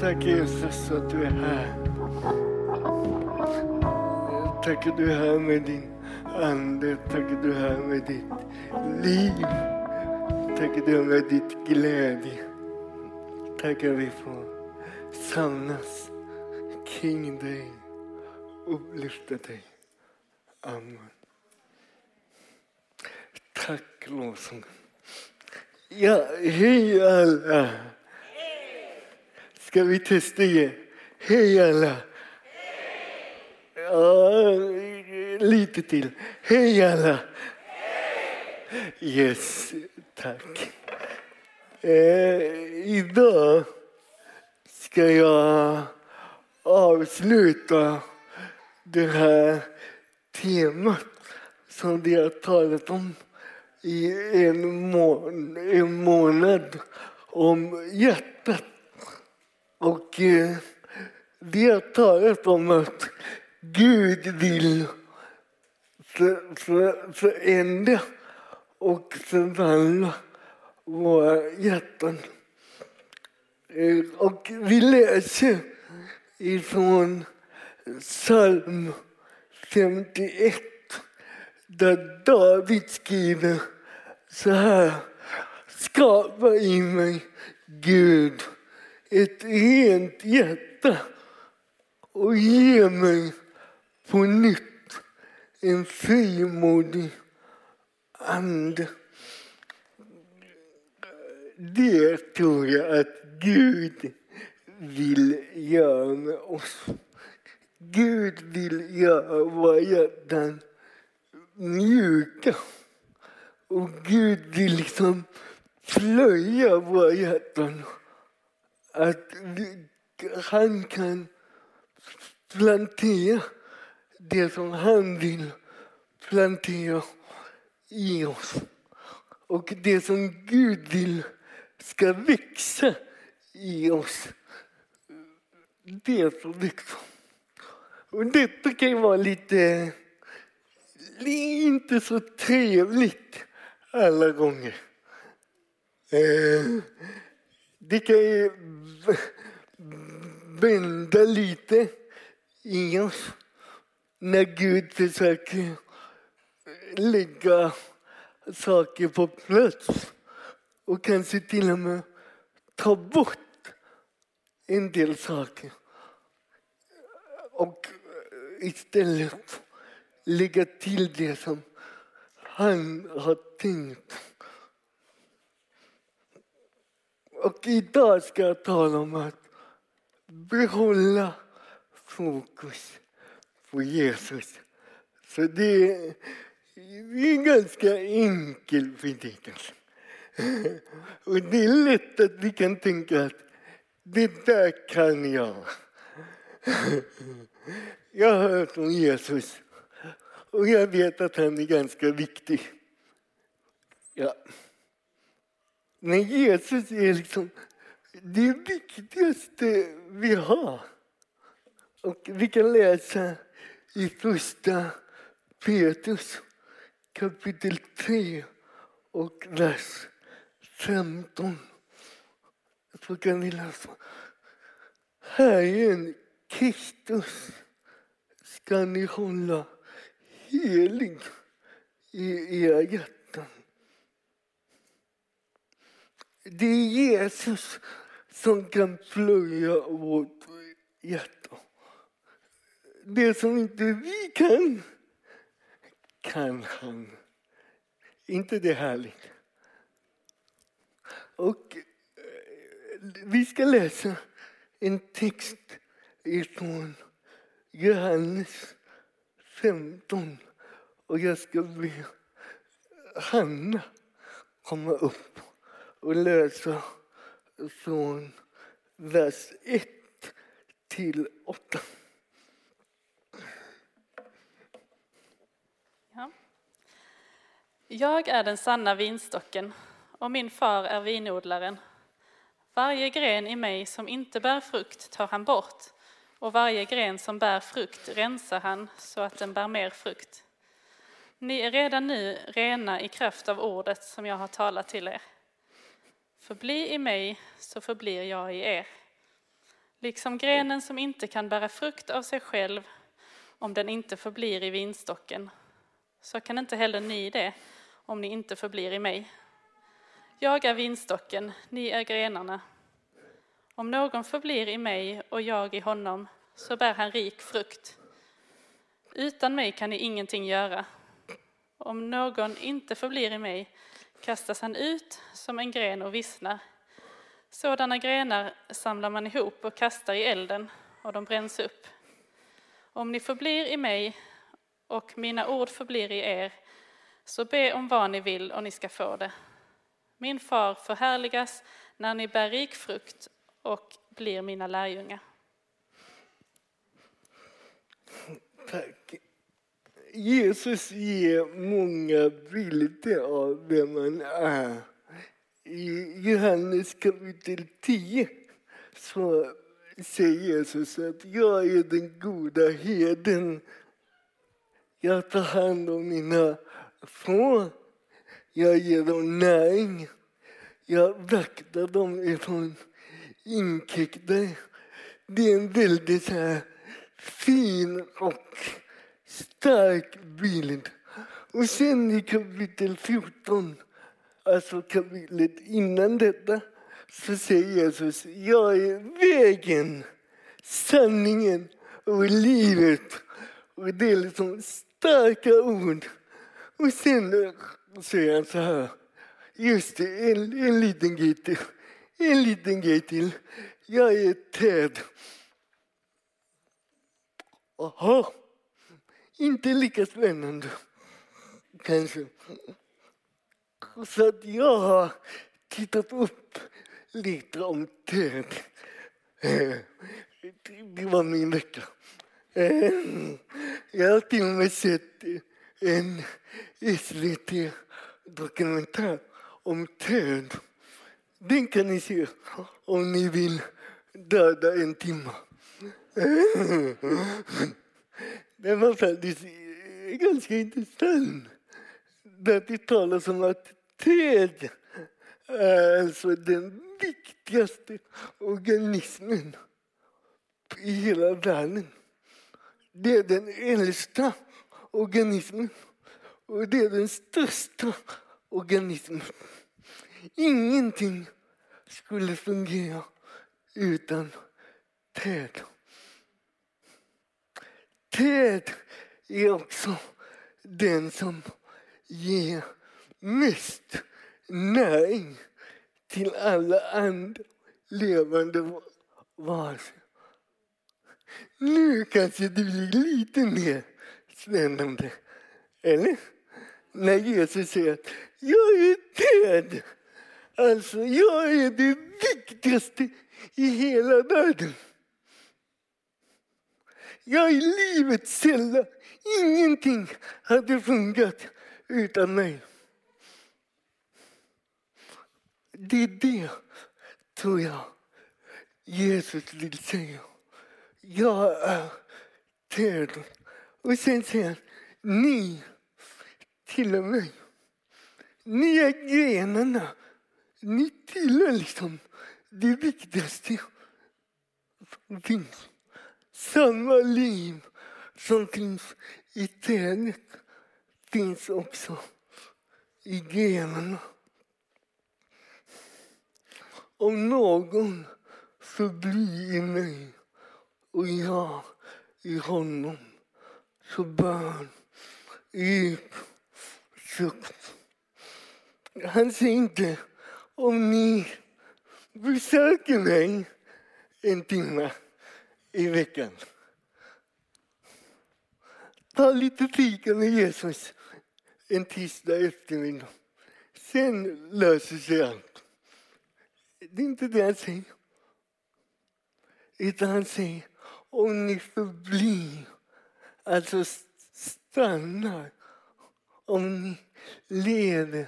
Tack Jesus att du är här. Tack att du är här med din ande. Tack att du är här med ditt liv. Tack att du är med ditt glädje. Tack att vi får samlas kring dig och lyfta dig. Amen. Tack lovsången. Ja, hej alla. Ska vi testa igen? Hej alla. Ja, lite till. Hej alla. Yes, tack. Eh, idag ska jag avsluta det här temat som vi har talat om i en, må en månad om hjärtat. Och eh, vi har talat om att Gud vill för, för, förändra och förvandla våra hjärtan. Eh, och vi läser ifrån psalm 51 där David skriver så här. Skapa i mig, Gud, ett rent hjärta och ge mig på nytt en frimodig ande. Det tror jag att Gud vill göra med oss. Gud vill göra våra hjärtan mjuka. Och Gud vill liksom plöja våra hjärtan. Att han kan plantera det som han vill plantera i oss. Och det som Gud vill ska växa i oss, det får växa. Och detta kan ju vara lite, inte så trevligt alla gånger. Eh, det kan ju vända lite i oss när Gud försöker lägga saker på plats och kanske till och med ta bort en del saker och istället lägga till det som han har tänkt. Och idag ska jag tala om att behålla fokus på Jesus. Så det är, det är en ganska enkel predikelse. Och det är lätt att vi kan tänka att det där kan jag. Jag har hört om Jesus och jag vet att han är ganska viktig. Ja. Men Jesus är liksom det viktigaste vi har. Och vi kan läsa i första Petrus kapitel 3 och vers 15. Så kan vi läsa. Herren Kristus ska ni hålla helig i eget hjärtan. Det är Jesus som kan plöja vårt hjärta. Det som inte vi kan, kan han. inte det härligt? Och eh, vi ska läsa en text ifrån Johannes 15 och jag ska be Hanna komma upp och läsa från vers 1 till 8. Ja. Jag är den sanna vinstocken och min far är vinodlaren. Varje gren i mig som inte bär frukt tar han bort och varje gren som bär frukt rensar han så att den bär mer frukt. Ni är redan nu rena i kraft av ordet som jag har talat till er. Förbli i mig så förblir jag i er. Liksom grenen som inte kan bära frukt av sig själv om den inte förblir i vinstocken, så kan inte heller ni det om ni inte förblir i mig. Jag är vinstocken, ni är grenarna. Om någon förblir i mig och jag i honom, så bär han rik frukt. Utan mig kan ni ingenting göra. Om någon inte förblir i mig kastas han ut som en gren och vissnar. Sådana grenar samlar man ihop och kastar i elden, och de bränns upp. Om ni förblir i mig och mina ord förblir i er, så be om vad ni vill och ni ska få det. Min far förhärligas när ni bär rik frukt och blir mina lärjungar. Tack. Jesus ger många bilder av vem man är. I Johannes kapitel 10 så säger Jesus att jag är den goda herden. Jag tar hand om mina får. Jag ger dem näring. Jag vaktar dem ifrån inkräktare. Det är en väldigt så här fin och stark bild. Och sen i kapitel 14, alltså kapitlet innan detta, så säger Jesus, jag är vägen, sanningen och livet. Och det är liksom starka ord. Och sen säger han så här, just det, en, en liten grej till. En liten grej till. Jag är ett träd. Inte lika spännande kanske. Så att jag har tittat upp lite om träd. Det var min vecka. Jag har till och med sett en SVT-dokumentär om träd. Den kan ni se om ni vill döda en timme. Den var faktiskt ganska intressant. Där det talas om att träd är alltså den viktigaste organismen i hela världen. Det är den äldsta organismen och det är den största organismen. Ingenting skulle fungera utan träd. Träd är också den som ger mest näring till alla andra levande varelser. Nu kanske det blir lite mer spännande. Eller? När Jesus säger att jag är träd. Alltså, jag är det viktigaste i hela världen. Jag är livets källa. Ingenting hade funkat utan mig. Det är det, tror jag, Jesus vill säga. Jag är trädet. Och sen säger han, ni tillhör mig. Ni är grenarna. Ni tillhör liksom det viktigaste som finns. Samma liv som finns i trädet finns också i grenarna. Om någon förblir i mig och jag i honom så bör djup frukt. Han säger inte om ni besöker mig en timme i veckan. Ta lite fika med Jesus en tisdag eftermiddag. Sen löser sig allt. Det är inte det han säger. Utan han säger om ni förblir, alltså stannar, om ni lever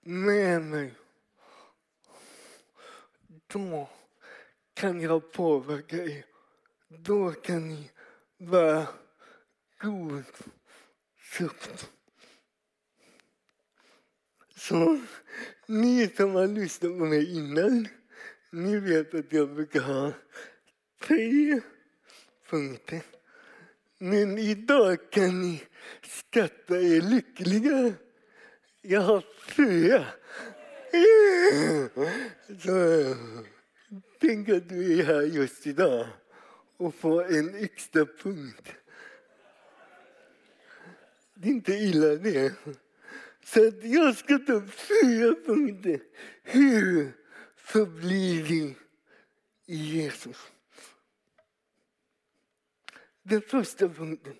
med mig då kan jag påverka er. Då kan ni vara god frukt. Så ni som har lyssnat på mig innan, ni vet att jag brukar ha tre punkter. Men idag kan ni skatta er lyckliga. Jag har fyra. Så, tänk att du är här just idag och få en extra punkt. Det är inte illa det. Så att jag ska ta upp fyra punkter. Hur förblir vi i Jesus? Den första punkten.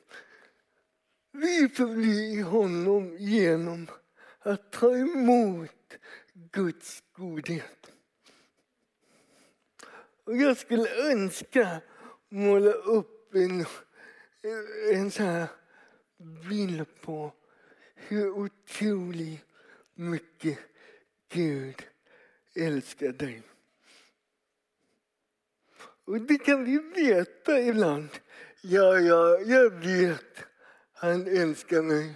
Vi förblir i honom genom att ta emot Guds godhet. Och jag skulle önska måla upp en, en sån här bild på hur otroligt mycket Gud älskar dig. Och det kan vi veta ibland. Ja, ja, jag vet. Han älskar mig.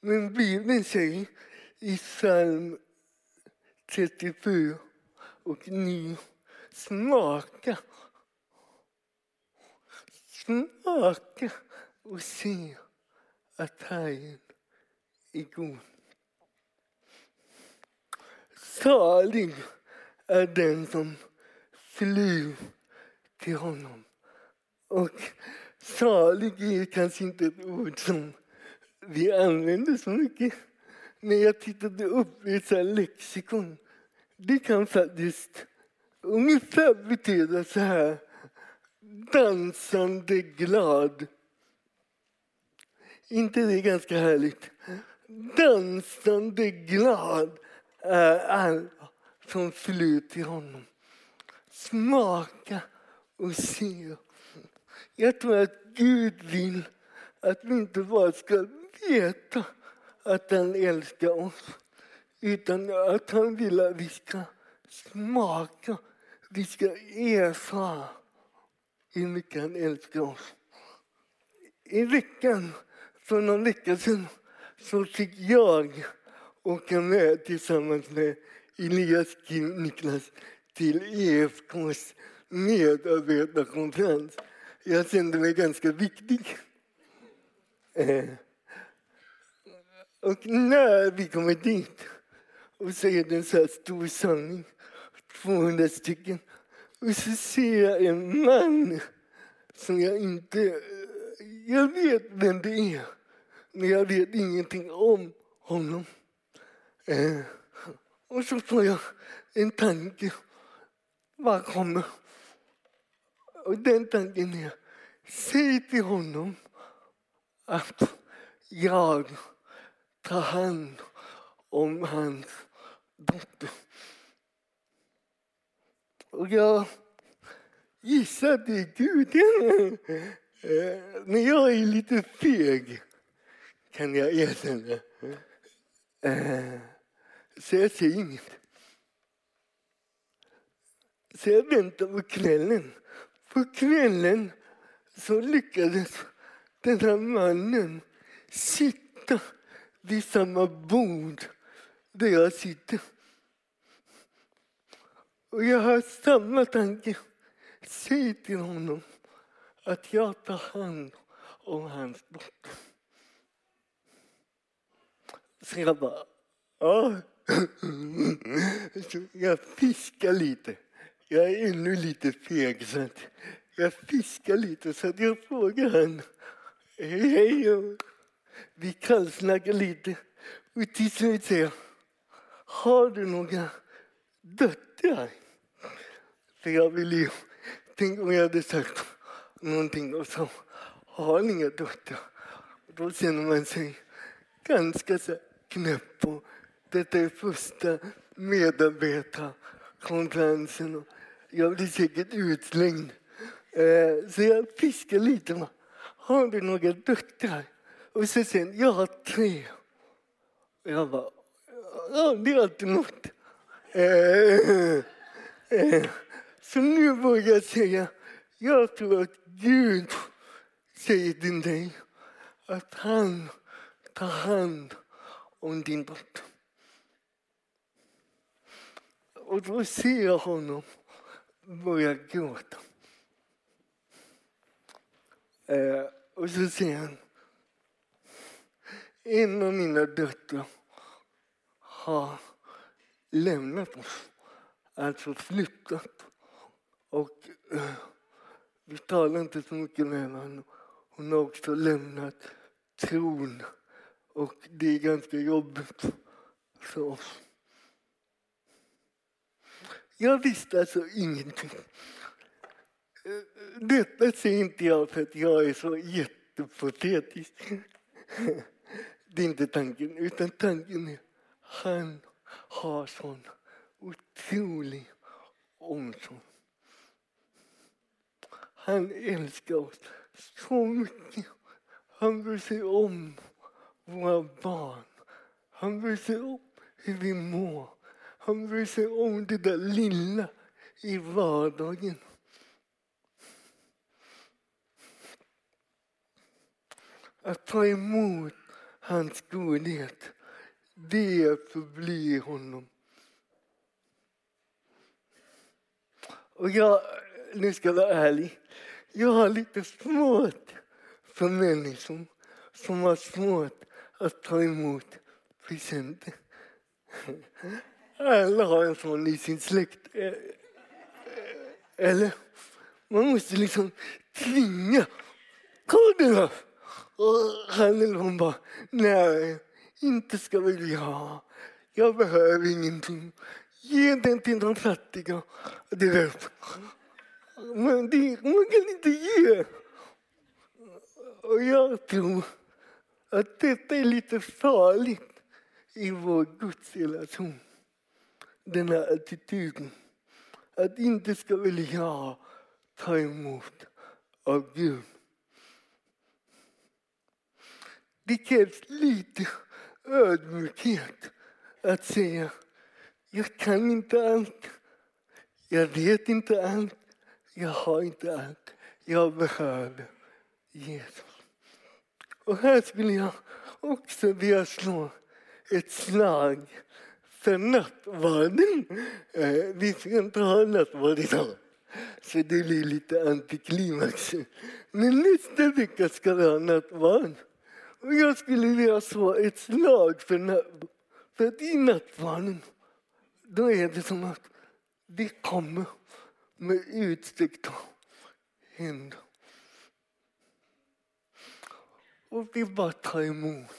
Men Bibeln säger i psalm 34 och 9 smaka. Smaka och se att Herren är god. Salig är den som flyr till honom. Och salig är kanske inte ett ord som vi använder så mycket. Men jag tittade upp i ett lexikon, det kan faktiskt ungefär betyda så här dansande glad. inte det är ganska härligt? Dansande glad är allt som flyr till honom. Smaka och se. Jag tror att Gud vill att vi inte bara ska veta att han älskar oss utan att han vill att vi ska smaka, vi ska erfara hur mycket han älskar oss. I veckan, för någon vecka sedan, så fick jag åka med tillsammans med Elias Kim Niklas till EFKs medarbetarkonferens. Jag kände mig ganska viktig. Eh. Och när vi kommer dit och säger en så här stor samling, 200 stycken, och så ser jag en man som jag inte... Jag vet vem det är, men jag vet ingenting om honom. Eh, och så får jag en tanke. Vad kommer? Och den tanken är, säg till honom att jag tar hand om hans dotter. Och jag gissar att det är Gud. Men jag är lite feg, kan jag erkänna. Eh, så jag säger inget. Så jag väntar på kvällen. På kvällen så lyckades den här mannen sitta vid samma bord där jag sitter. Och jag har samma tanke. Säg till honom att jag tar hand om hans dotter. Så jag bara, ja. Så jag fiskar lite. Jag är ännu lite feg så att jag fiskar lite så att jag frågar honom. Hej, hej. Vi kallsnackar lite och till slut säger jag, har du några döttrar? För jag vill ju, tänk om jag hade sagt någonting och så har ni inga döttrar. Då känner man sig ganska så knäpp. Och detta är första medarbetarkonferensen och jag blir säkert utslängd. Eh, så jag fiskar lite. Har du några döttrar? Och så sen, jag har tre. Och jag bara, ja, det är alltid något. Eh, eh. Så nu vågar jag säga, jag tror att Gud säger till dig att han tar hand om din dotter. Och då ser jag honom börja gråta. Eh, och så säger han, en av mina döttrar har lämnat oss, alltså flyttat. Och eh, vi talar inte så mycket med henne. Hon har också lämnat tron och det är ganska jobbigt för oss. Jag visste alltså ingenting. Eh, detta säger inte jag för att jag är så jättepotetisk. Det är inte tanken, utan tanken är han har sån otrolig omsorg. Han älskar oss så mycket. Han bryr sig om våra barn. Han bryr sig om hur vi mår. Han bryr sig om det där lilla i vardagen. Att ta emot hans godhet, det förblir honom. Och jag, nu ska jag vara ärlig, jag har lite svårt för människor som har svårt att ta emot presenter. Alla har en sån i sin släkt. Eh, eh, eller? Man måste liksom tvinga. Ta du då! Och han eller hon bara, nej, inte ska väl jag. Jag behöver ingenting. Ge den till de fattiga. Det vet. Men det, man kan inte ge. Och jag tror att detta är lite farligt i vår gudsrelation. Den här attityden. Att inte ska väl jag ta emot av Gud. Det krävs lite ödmjukhet att säga jag kan inte allt. Jag vet inte allt. Jag har inte allt. Jag behöver Jesus. Och här skulle jag också vilja slå ett slag för nattvarden. Eh, vi ska inte ha nattvard idag, så det blir lite antiklimax. Men nästa vecka ska vi ha nattvard. Och jag skulle vilja slå ett slag för, nattvarden. för att i nattvarden då är det som att vi kommer med utsträckta händer. Och vi bara tar emot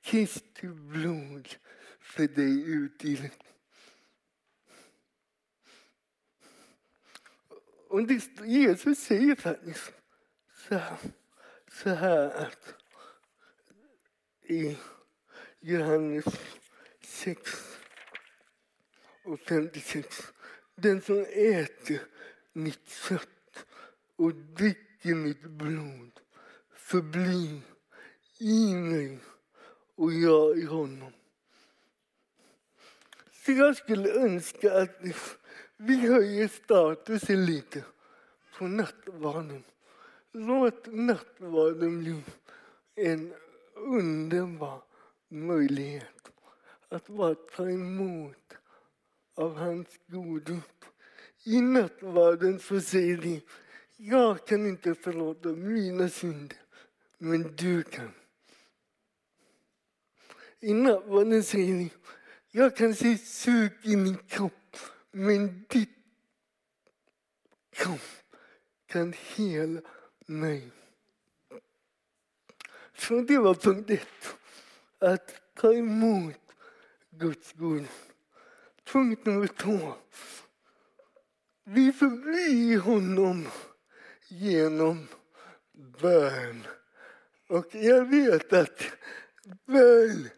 Kristi blod för dig utgivet. Och det, Jesus säger faktiskt så här, så här att i Johannes 6 och 56. Den som äter mitt kött och dricker mitt blod förblir i mig och jag i honom. Så jag skulle önska att vi höjer statusen lite på nattvarden. Låt nattvarden bli en underbar möjlighet att bara ta emot av hans godhet. I nattvarden så säger de, jag kan inte förlåta mina synder, men du kan. I nattvarden säger de, jag kan se sug i min kropp, men ditt kropp kan hela mig. Så det var punkt ett, att ta emot Guds godhet. Punkt nummer två. Vi förblir honom genom bön. Och jag vet att bön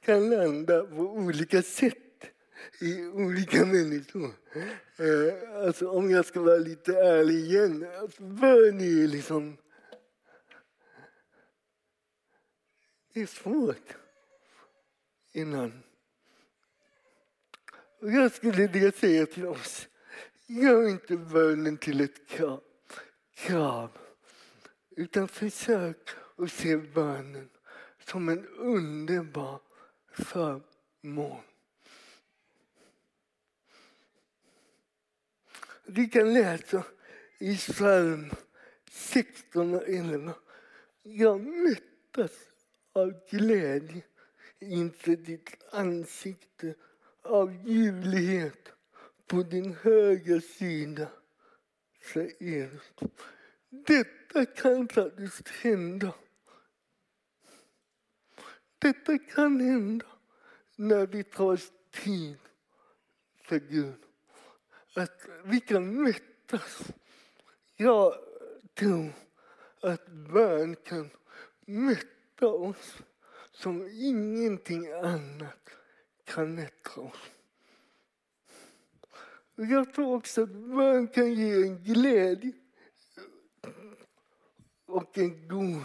kan landa på olika sätt i olika människor. Eh, alltså om jag ska vara lite ärlig igen, alltså bön är liksom... Det är svårt innan. Och jag skulle vilja säga till oss, gör inte bönen till ett krav, krav utan försök att se bönen som en underbar förmån. Vi kan läsa i psalm 16 och 11. Jag mättas av glädje inför ditt ansikte, av ljuvlighet på din högra sida, säger Detta kan faktiskt hända. Detta kan hända när vi tar oss tid för Gud. Att vi kan mättas. Jag tror att bön kan mätta oss som ingenting annat kan. Jag tror också att bön kan ge en glädje och en god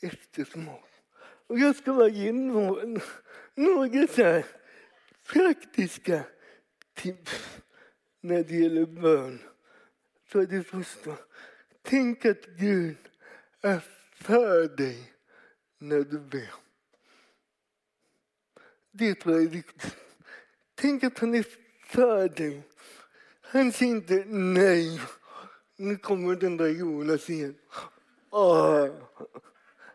eftersmak. Och jag ska bara ge några, några så här praktiska tips när det gäller bön. För det första, tänk att Gud är för dig när du ber. Det tror jag är viktigt. Tänk att han är för dig. Han säger inte nej. Nu kommer den där Jonas igen. Åh.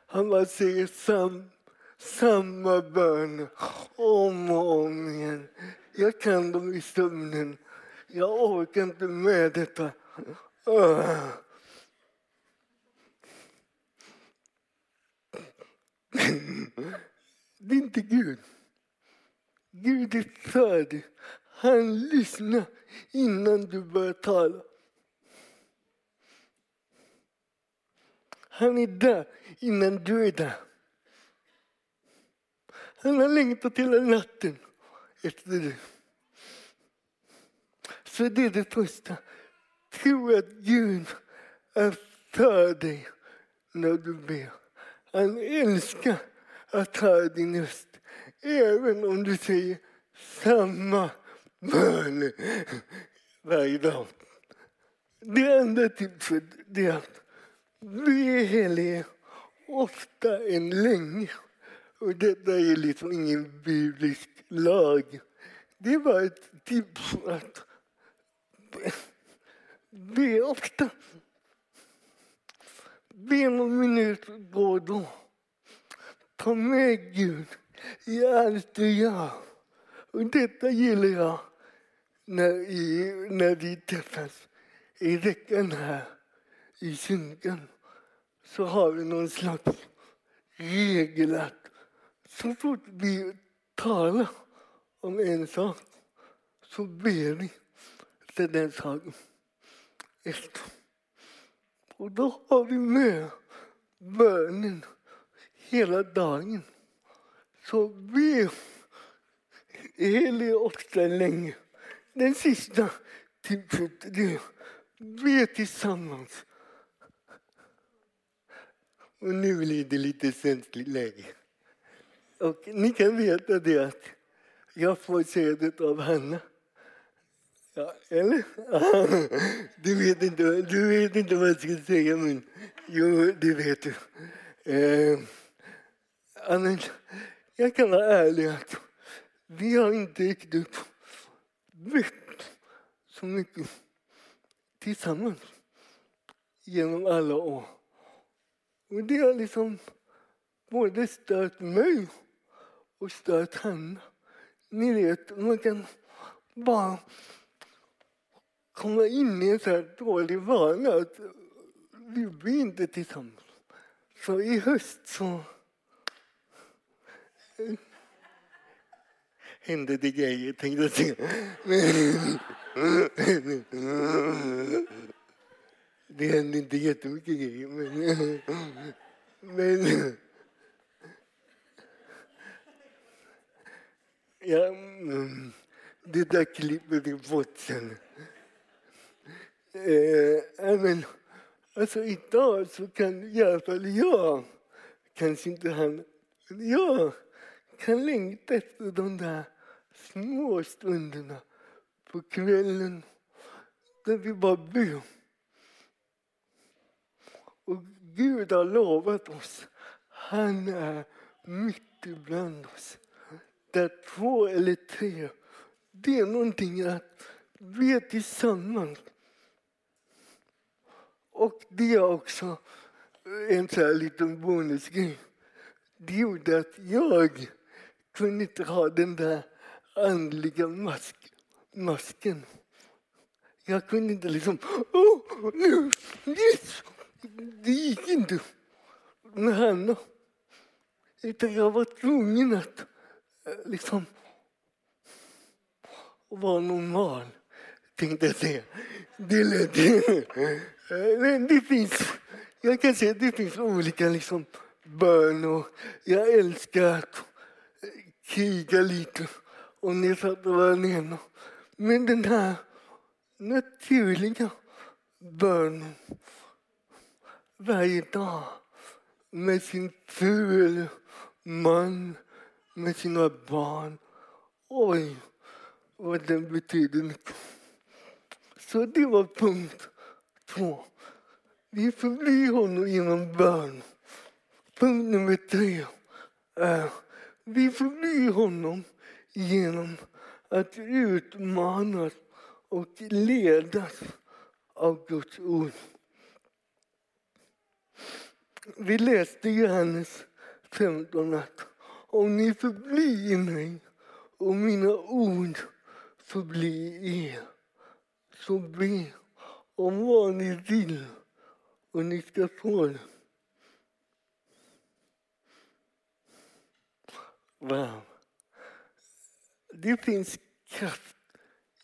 Han bara säger sam, samma bön om och om igen. Jag kan dem i sömnen. Jag orkar inte med detta. Åh. Det är inte Gud. Gud är för dig. Han lyssnar innan du börjar tala. Han är där innan du är där. Han har längtat hela natten efter dig. Så det är det första. Tro att Gud är för dig när du ber. Han älskar att höra din röst. Även om du säger samma bön varje dag. Det andra tipset är att be helig ofta än länge. Och detta är liksom ingen biblisk lag. Det är bara ett tips att be, be ofta. Be någon minut då och då. Ta med Gud i allt du gör. Och detta gillar jag när, i, när vi träffas i veckan här i kyrkan. Så har vi någon slags regel att så fort vi talar om en sak så ber vi för den saken efter. Och då har vi med bönen hela dagen. Så be helig ofta länge. Den sista tipset är be tillsammans. Och nu blir det lite känsligt läge. Och ni kan veta det att jag får sädet av Hanna. Ja, eller? Du vet, inte, du vet inte vad jag ska säga, men jo, det vet du. Eh, annars, jag kan vara ärlig att vi har inte riktigt bett så mycket tillsammans genom alla år. Och det har liksom både stört mig och stört henne. Ni vet, man kan bara komma in i en så här dålig vana att vi blir inte tillsammans. Så i höst så hände det grejer, tänkte jag säga. Det hände inte jättemycket grejer, men... men ja, det där klippet är bort sen. Eh, men, alltså idag så kan i alla fall jag, kanske inte han, men jag kan längta efter de där små stunderna på kvällen där vi bara ber. Och Gud har lovat oss, han är mitt ibland oss. Där två eller tre, det är någonting att vi är tillsammans. Och det är också en sån här liten bonusgrej. Det gjorde att jag kunde inte ha den där andliga mask, masken. Jag kunde inte liksom... Oh, nu, yes! Det gick inte med henne. Utan jag var tvungen att eh, liksom vara normal, tänkte jag säga. Det lät... Men det finns, jag kan säga att det finns olika liksom bön och jag älskar att kriga lite och nedsatt och var alene. Men den här naturliga bönen varje dag med sin fru eller man, med sina barn. Oj, vad den betyder mycket. Så det var punkt två. Vi förblir honom genom bön. Punkt nummer tre är vi förblir honom genom att utmanas och ledas av Guds ord. Vi läste i Johannes 15 att om ni förblir i mig och mina ord förblir i er, så be om vad ni vill och ni ska få det. Wow. Det finns kraft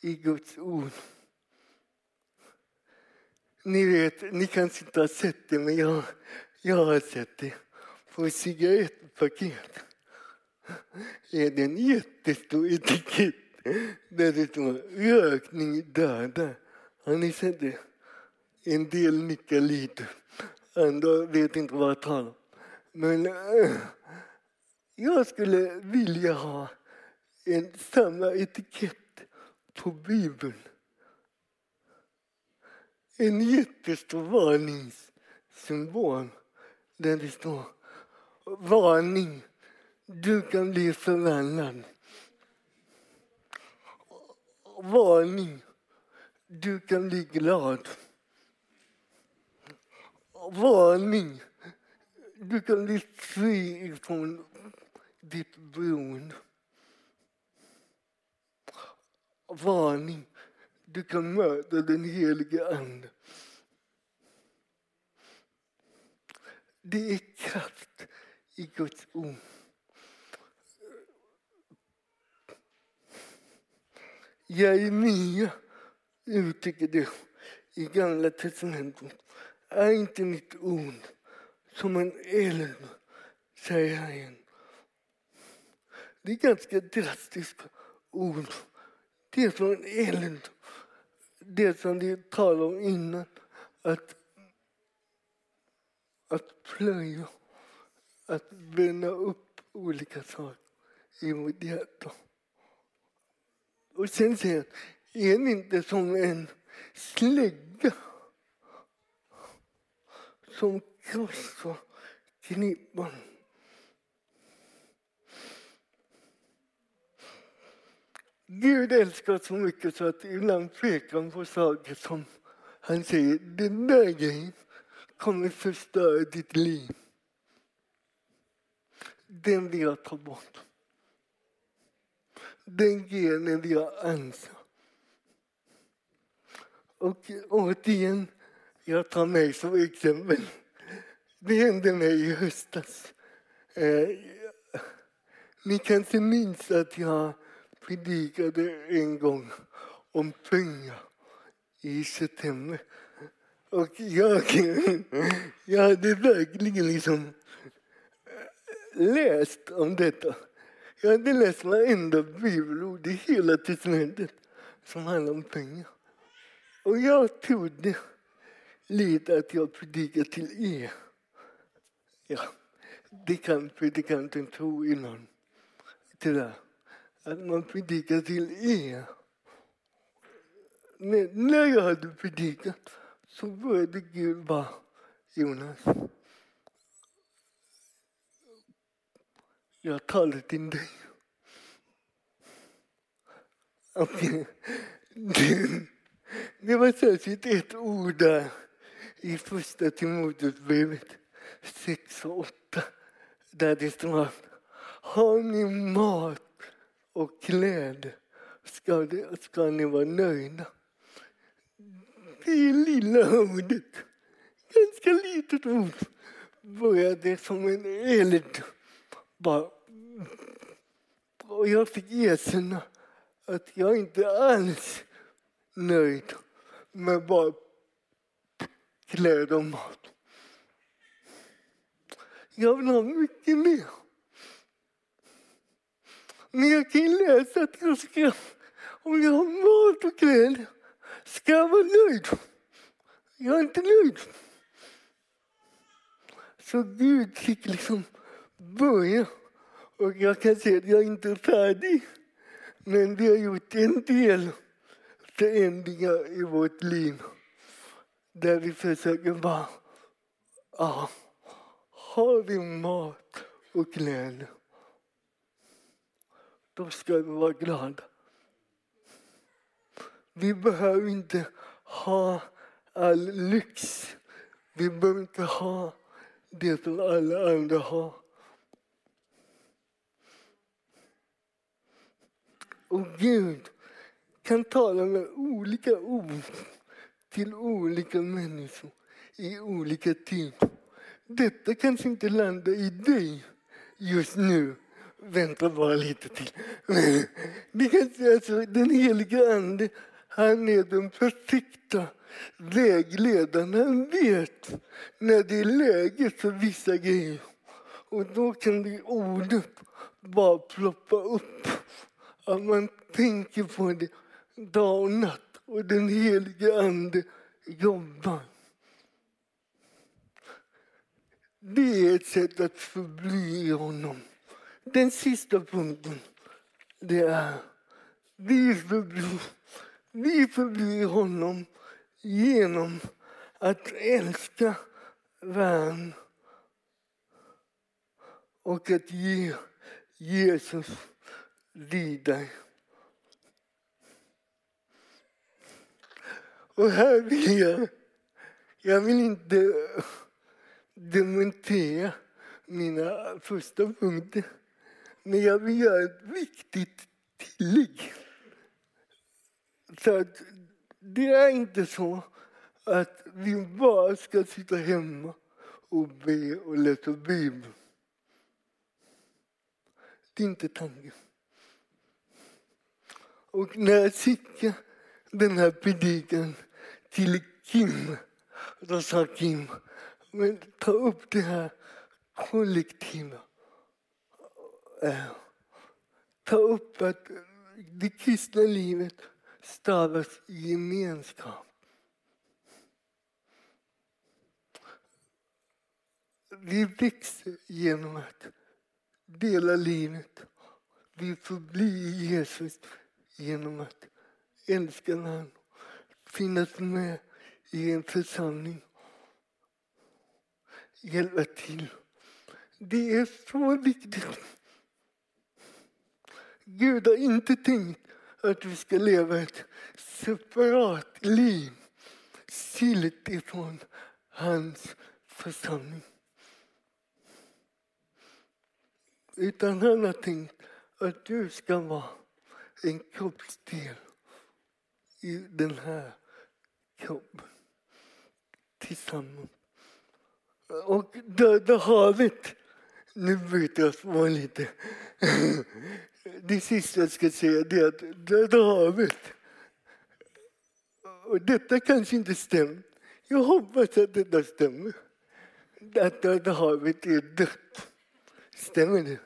i Guds ord. Ni vet, ni kanske inte har sett det, men jag, jag har sett det. På cigarettpaket är det en jättestor etikett där det står rökning dödar. Har ni sett det? En del nickar lite, andra vet inte vad jag talar om. Men äh, jag skulle vilja ha en samma etikett på Bibeln. En jättestor varningssymbol där det står varning, du kan bli förvandlad. Varning, du kan bli glad. Varning, du kan bli fri från ditt beroende. Varning, du kan möta den helige Ande. Det är kraft i Guds ord. Jeremia uttrycker det i Gamla testamentet. Är inte mitt ord som en eld, säger han. Det är ganska drastiska ord. Oh, det är som en eld. Det som vi talade om innan. Att, att plöja, att bränna upp olika saker i vårt hjärta. Och sen säger han, är ni inte som en slägga som krossar knippan? Gud älskar så mycket så att ibland pekar han på saker som han säger, den där grejen kommer förstöra ditt liv. Den vill jag ta bort. Den grenen vill jag ansa. Och återigen, jag tar mig som exempel. Det hände mig i höstas. Eh, ni kanske minns att jag predikade en gång om pengar i september. Och jag, jag hade verkligen liksom eh, läst om detta. Jag hade läst varenda bibelord i hela testamentet som handlar om pengar. Och jag trodde lite att jag predikade till er. Ja, det kan predikanten tro innan, tyvärr att man predikar till er. Men när jag hade predikat så började Gud bara, Jonas, jag talar till dig. Okay. det, det var särskilt ett ord där i första Timoteusbrevet 6 och 8 där det står att har ni mat och kläder ska, ska ni vara nöjda. Det lilla ordet, ganska litet ord, började som en eld. Bara. Och jag fick erkänna att jag inte alls nöjd med bara kläder och mat. Jag vill ha mycket mer. Men jag kan läsa att jag ska, om jag har mat och kläder, ska jag vara nöjd. Jag är inte nöjd. Så Gud fick liksom börja. Och jag kan säga att jag inte är färdig. Men vi har gjort en del förändringar i vårt liv. Där vi försöker bara, ja, har vi mat och kläder, då ska vi vara glada. Vi behöver inte ha all lyx. Vi behöver inte ha det som alla andra har. Och Gud kan tala med olika ord till olika människor i olika tider. Detta kanske inte landar i dig just nu. Vänta bara lite till. Vi kan säga så, den helige Ande, han är den perfekta vägledaren. Han vet när det är läge för vissa grejer. Och då kan det ordet bara ploppa upp. Att man tänker på det dag och natt och den helige Ande jobbar. Det är ett sätt att förbli honom. Den sista punkten, det är vi förblir, vi förblir honom genom att älska världen och att ge Jesus lider. Och här vill jag, jag vill inte dementera mina första punkter. Men jag vill göra ett viktigt tillägg. Så att det är inte så att vi bara ska sitta hemma och be och läsa Bibeln. Det är inte tanken. Och när jag skickade den här predikan till Kim, då sa Kim, men ta upp det här kollektiva. Eh, ta upp att det kristna livet stavas gemenskap. Vi växer genom att dela livet. Vi förblir Jesus genom att älska honom, finnas med i en församling, hjälpa till. Det är så viktigt. Gud har inte tänkt att vi ska leva ett separat liv skilt ifrån hans församling. Utan han har tänkt att du ska vara en kroppsdel i den här kroppen tillsammans. Och Döda havet, nu bryter jag var lite... Det sista jag ska säga är att Döda havet, och detta kanske inte stämmer. Jag hoppas att detta stämmer. Att Döda havet är dött. Stämmer det?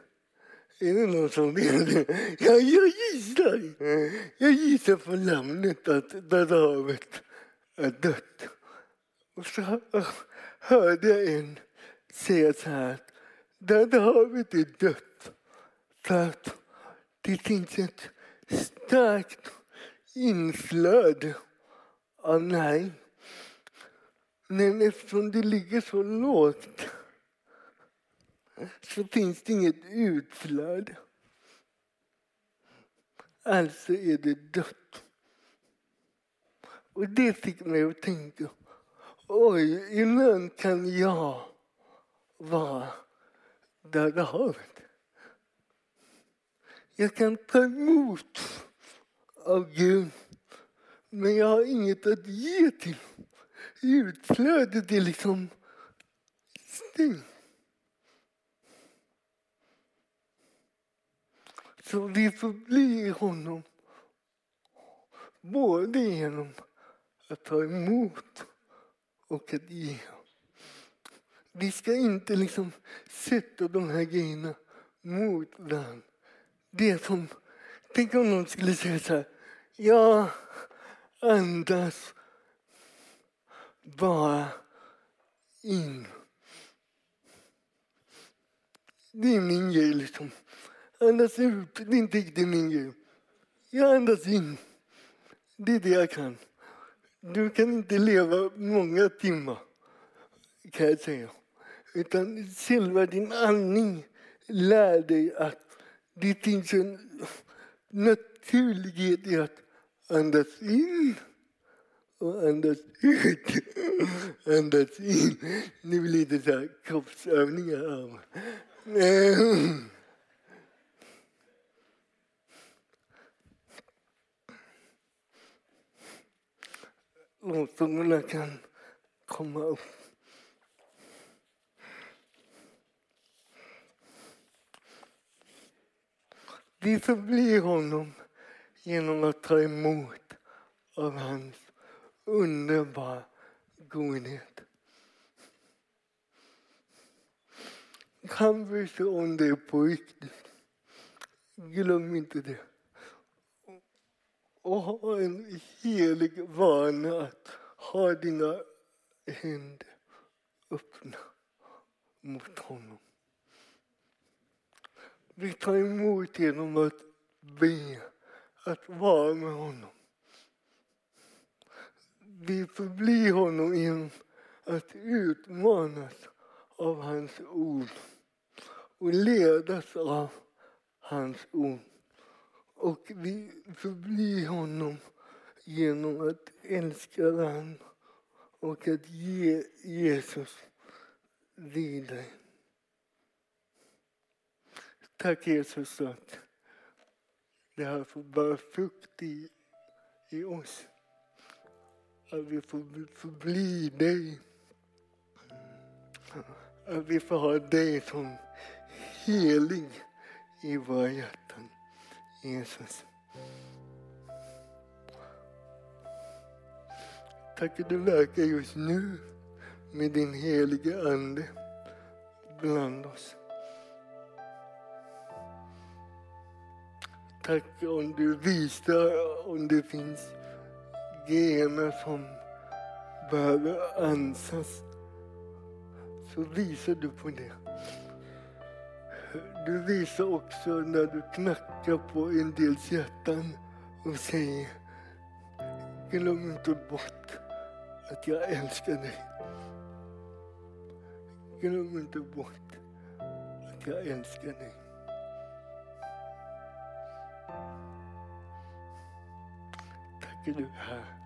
Är det någon som vet det? Ja, jag gissar. Jag gissar på namnet att Döda havet är dött. Och så hörde jag en säga så här. att Döda havet är dött för att det finns ett starkt inflöde av näring. Men eftersom det ligger så lågt så finns det inget utflöde. Alltså är det dött. Och det fick mig att tänka, oj, ibland kan jag vara Döda havet. Jag kan ta emot av Gud, men jag har inget att ge till. Utflödet är liksom stängt. Så vi får bli honom både genom att ta emot och att ge. Vi ska inte liksom sätta de här grejerna mot varandra. Det som, tänk om någon skulle säga så här, jag andas bara in. Det är min grej liksom. Andas ut, det är inte riktigt min grej. Jag andas in. Det är det jag kan. Du kan inte leva många timmar, kan jag säga. Utan själva din andning lär dig att det finns en naturlighet i att andas in och andas ut. Andas in. Det blir lite så här kroppsövningar. Lovsångerna kan komma upp. Vi förblir honom genom att ta emot av hans underbara godhet. Han bryr sig om det på riktigt. Glöm inte det. Och ha en helig vana att ha dina händer öppna mot honom. Vi tar emot genom att be, att vara med honom. Vi förblir honom genom att utmanas av hans ord och ledas av hans ord. Och vi förblir honom genom att älska honom och att ge Jesus vidare. Tack Jesus att det här får bära frukt i, i oss. Att vi får förbli dig. Att vi får ha dig som helig i våra hjärtan. Jesus. Tack att du verkar just nu med din helige Ande bland oss. Tack om du visar om det finns gener som behöver ansas. Så visar du på det. Du visar också när du knackar på en dels hjärtan och säger glöm inte bort att jag älskar dig. Glöm inte bort att jag älskar dig. Tack är du här.